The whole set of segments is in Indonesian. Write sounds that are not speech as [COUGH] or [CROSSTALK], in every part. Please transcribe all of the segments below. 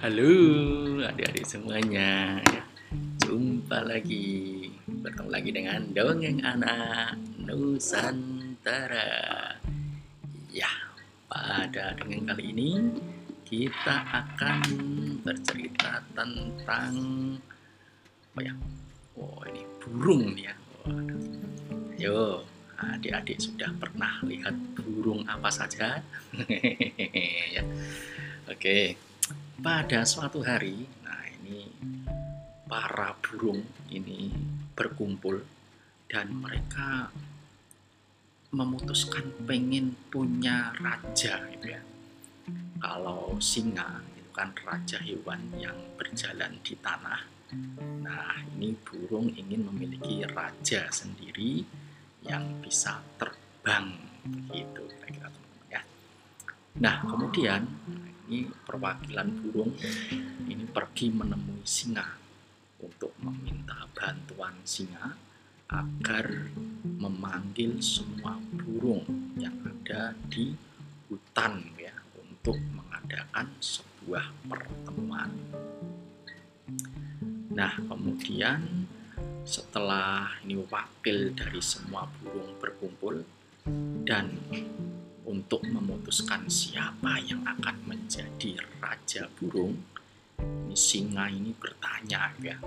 Halo adik-adik semuanya Jumpa lagi Bertemu lagi dengan Dongeng Anak Nusantara Ya, pada dongeng kali ini Kita akan bercerita tentang Apa ya? Oh ini burung ya Waduh. Ayo adik-adik sudah pernah lihat burung apa saja? [LAUGHS] ya. Oke, pada suatu hari, nah ini para burung ini berkumpul dan mereka memutuskan pengen punya raja gitu ya. Kalau singa itu kan raja hewan yang berjalan di tanah. Nah, ini burung ingin memiliki raja sendiri yang bisa terbang gitu kira-kira teman-teman ya. Nah, kemudian ini perwakilan burung ini pergi menemui singa untuk meminta bantuan singa agar memanggil semua burung yang ada di hutan ya untuk mengadakan sebuah pertemuan. Nah, kemudian setelah ini wakil dari semua burung berkumpul dan untuk memutuskan siapa yang akan menjadi raja burung, ini singa ini bertanya ya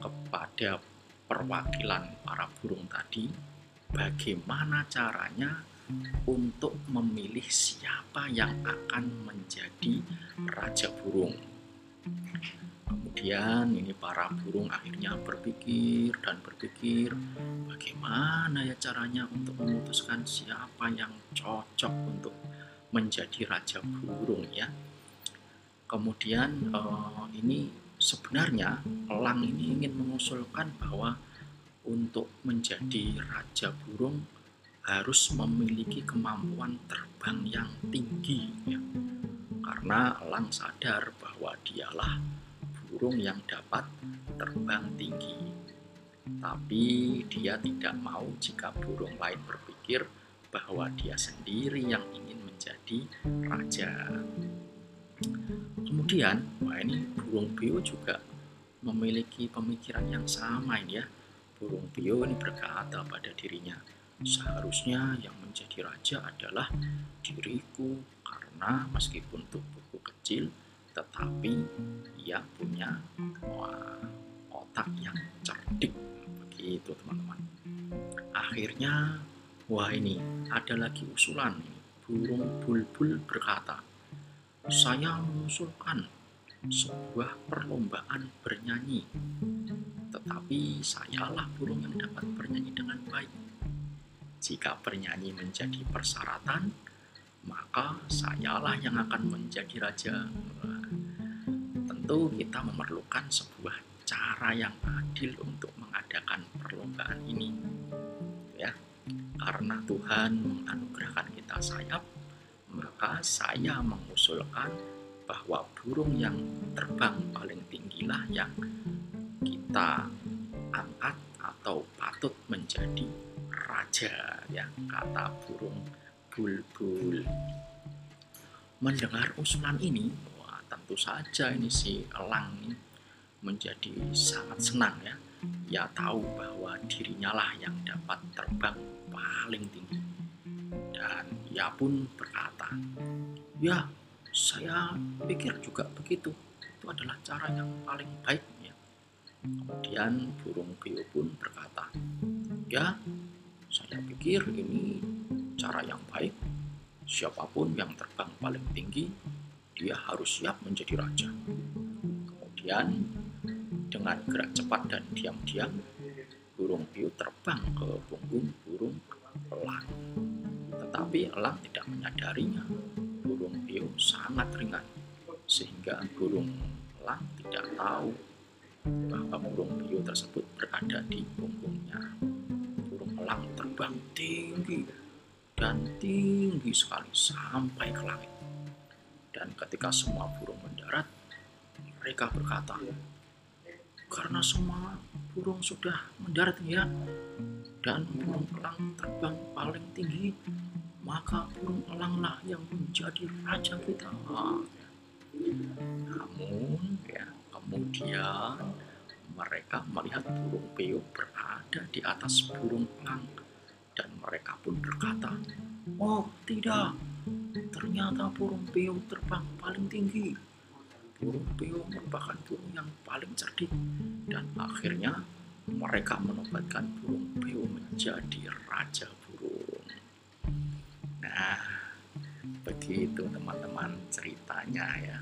kepada perwakilan para burung tadi, bagaimana caranya untuk memilih siapa yang akan menjadi raja burung. Kemudian ini para burung akhirnya berpikir dan berpikir bagaimana ya caranya untuk memutuskan siapa yang cocok untuk menjadi raja burung ya. Kemudian eh, ini sebenarnya elang ini ingin mengusulkan bahwa untuk menjadi raja burung harus memiliki kemampuan terbang yang tinggi ya. Karena elang sadar bahwa dialah burung yang dapat terbang tinggi. Tapi dia tidak mau jika burung lain berpikir bahwa dia sendiri yang ingin menjadi raja. Kemudian, wah ini burung bio juga memiliki pemikiran yang sama ini ya. Burung bio ini berkata pada dirinya, seharusnya yang menjadi raja adalah diriku karena meskipun tubuhku kecil, tetapi ia punya akhirnya wah ini ada lagi usulan burung bulbul berkata saya mengusulkan sebuah perlombaan bernyanyi tetapi sayalah burung yang dapat bernyanyi dengan baik jika bernyanyi menjadi persyaratan maka sayalah yang akan menjadi raja. Tentu kita memerlukan sebuah cara yang adil untuk mengadakan perlombaan ini. Karena Tuhan menganugerahkan kita sayap, maka saya mengusulkan bahwa burung yang terbang paling tinggilah yang kita angkat atau patut menjadi raja ya kata burung bulbul. Mendengar usulan ini, wah tentu saja ini si elang ini menjadi sangat senang ya. Ia tahu bahwa dirinya lah yang dapat terbang paling tinggi. Dan ia pun berkata, ya saya pikir juga begitu. Itu adalah cara yang paling baik ya. Kemudian burung bio pun berkata, ya saya pikir ini cara yang baik, siapa pun yang terbang paling tinggi, dia harus siap menjadi raja. Kemudian, dengan gerak cepat dan diam-diam, burung piu terbang ke punggung burung elang. Tetapi elang tidak menyadarinya. Burung piu sangat ringan, sehingga burung elang tidak tahu bahwa burung piu tersebut berada di punggungnya. Burung elang terbang tinggi dan tinggi sekali sampai ke langit. Dan ketika semua burung mendarat, mereka berkata, karena semua burung sudah mendarat ya, dan burung elang terbang paling tinggi, maka burung elanglah yang menjadi raja kita. Namun ya, kemudian mereka melihat burung beo berada di atas burung elang dan mereka pun berkata, "Oh, tidak. Ternyata burung beo terbang paling tinggi." Burung beo merupakan burung yang paling cerdik dan akhirnya mereka menobatkan burung beo menjadi raja burung. Nah, begitu teman-teman ceritanya ya.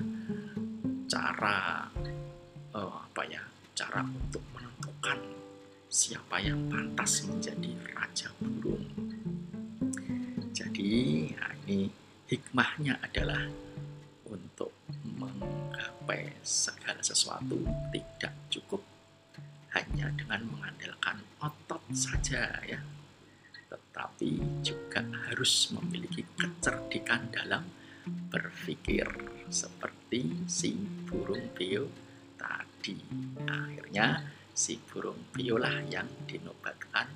Cara oh, apa ya? Cara untuk menentukan siapa yang pantas menjadi raja burung. Jadi, nah ini hikmahnya adalah menggapai segala sesuatu tidak cukup hanya dengan mengandalkan otot saja ya. Tetapi juga harus memiliki kecerdikan dalam berpikir seperti si burung beo tadi. Akhirnya si burung biolah yang dinobatkan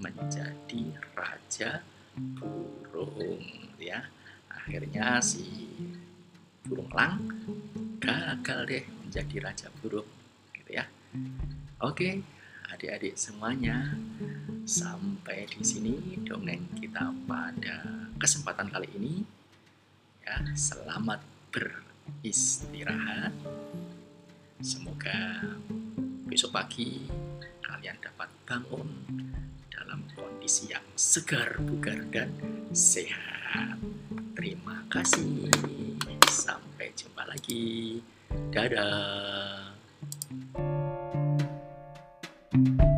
menjadi raja burung ya. Akhirnya si burung lang gagal deh menjadi raja burung gitu ya. Oke adik-adik semuanya sampai di sini dongeng kita pada kesempatan kali ini. Ya selamat beristirahat. Semoga besok pagi kalian dapat bangun dalam kondisi yang segar bugar dan sehat Nah, terima kasih. Sampai jumpa lagi. Dadah. thank you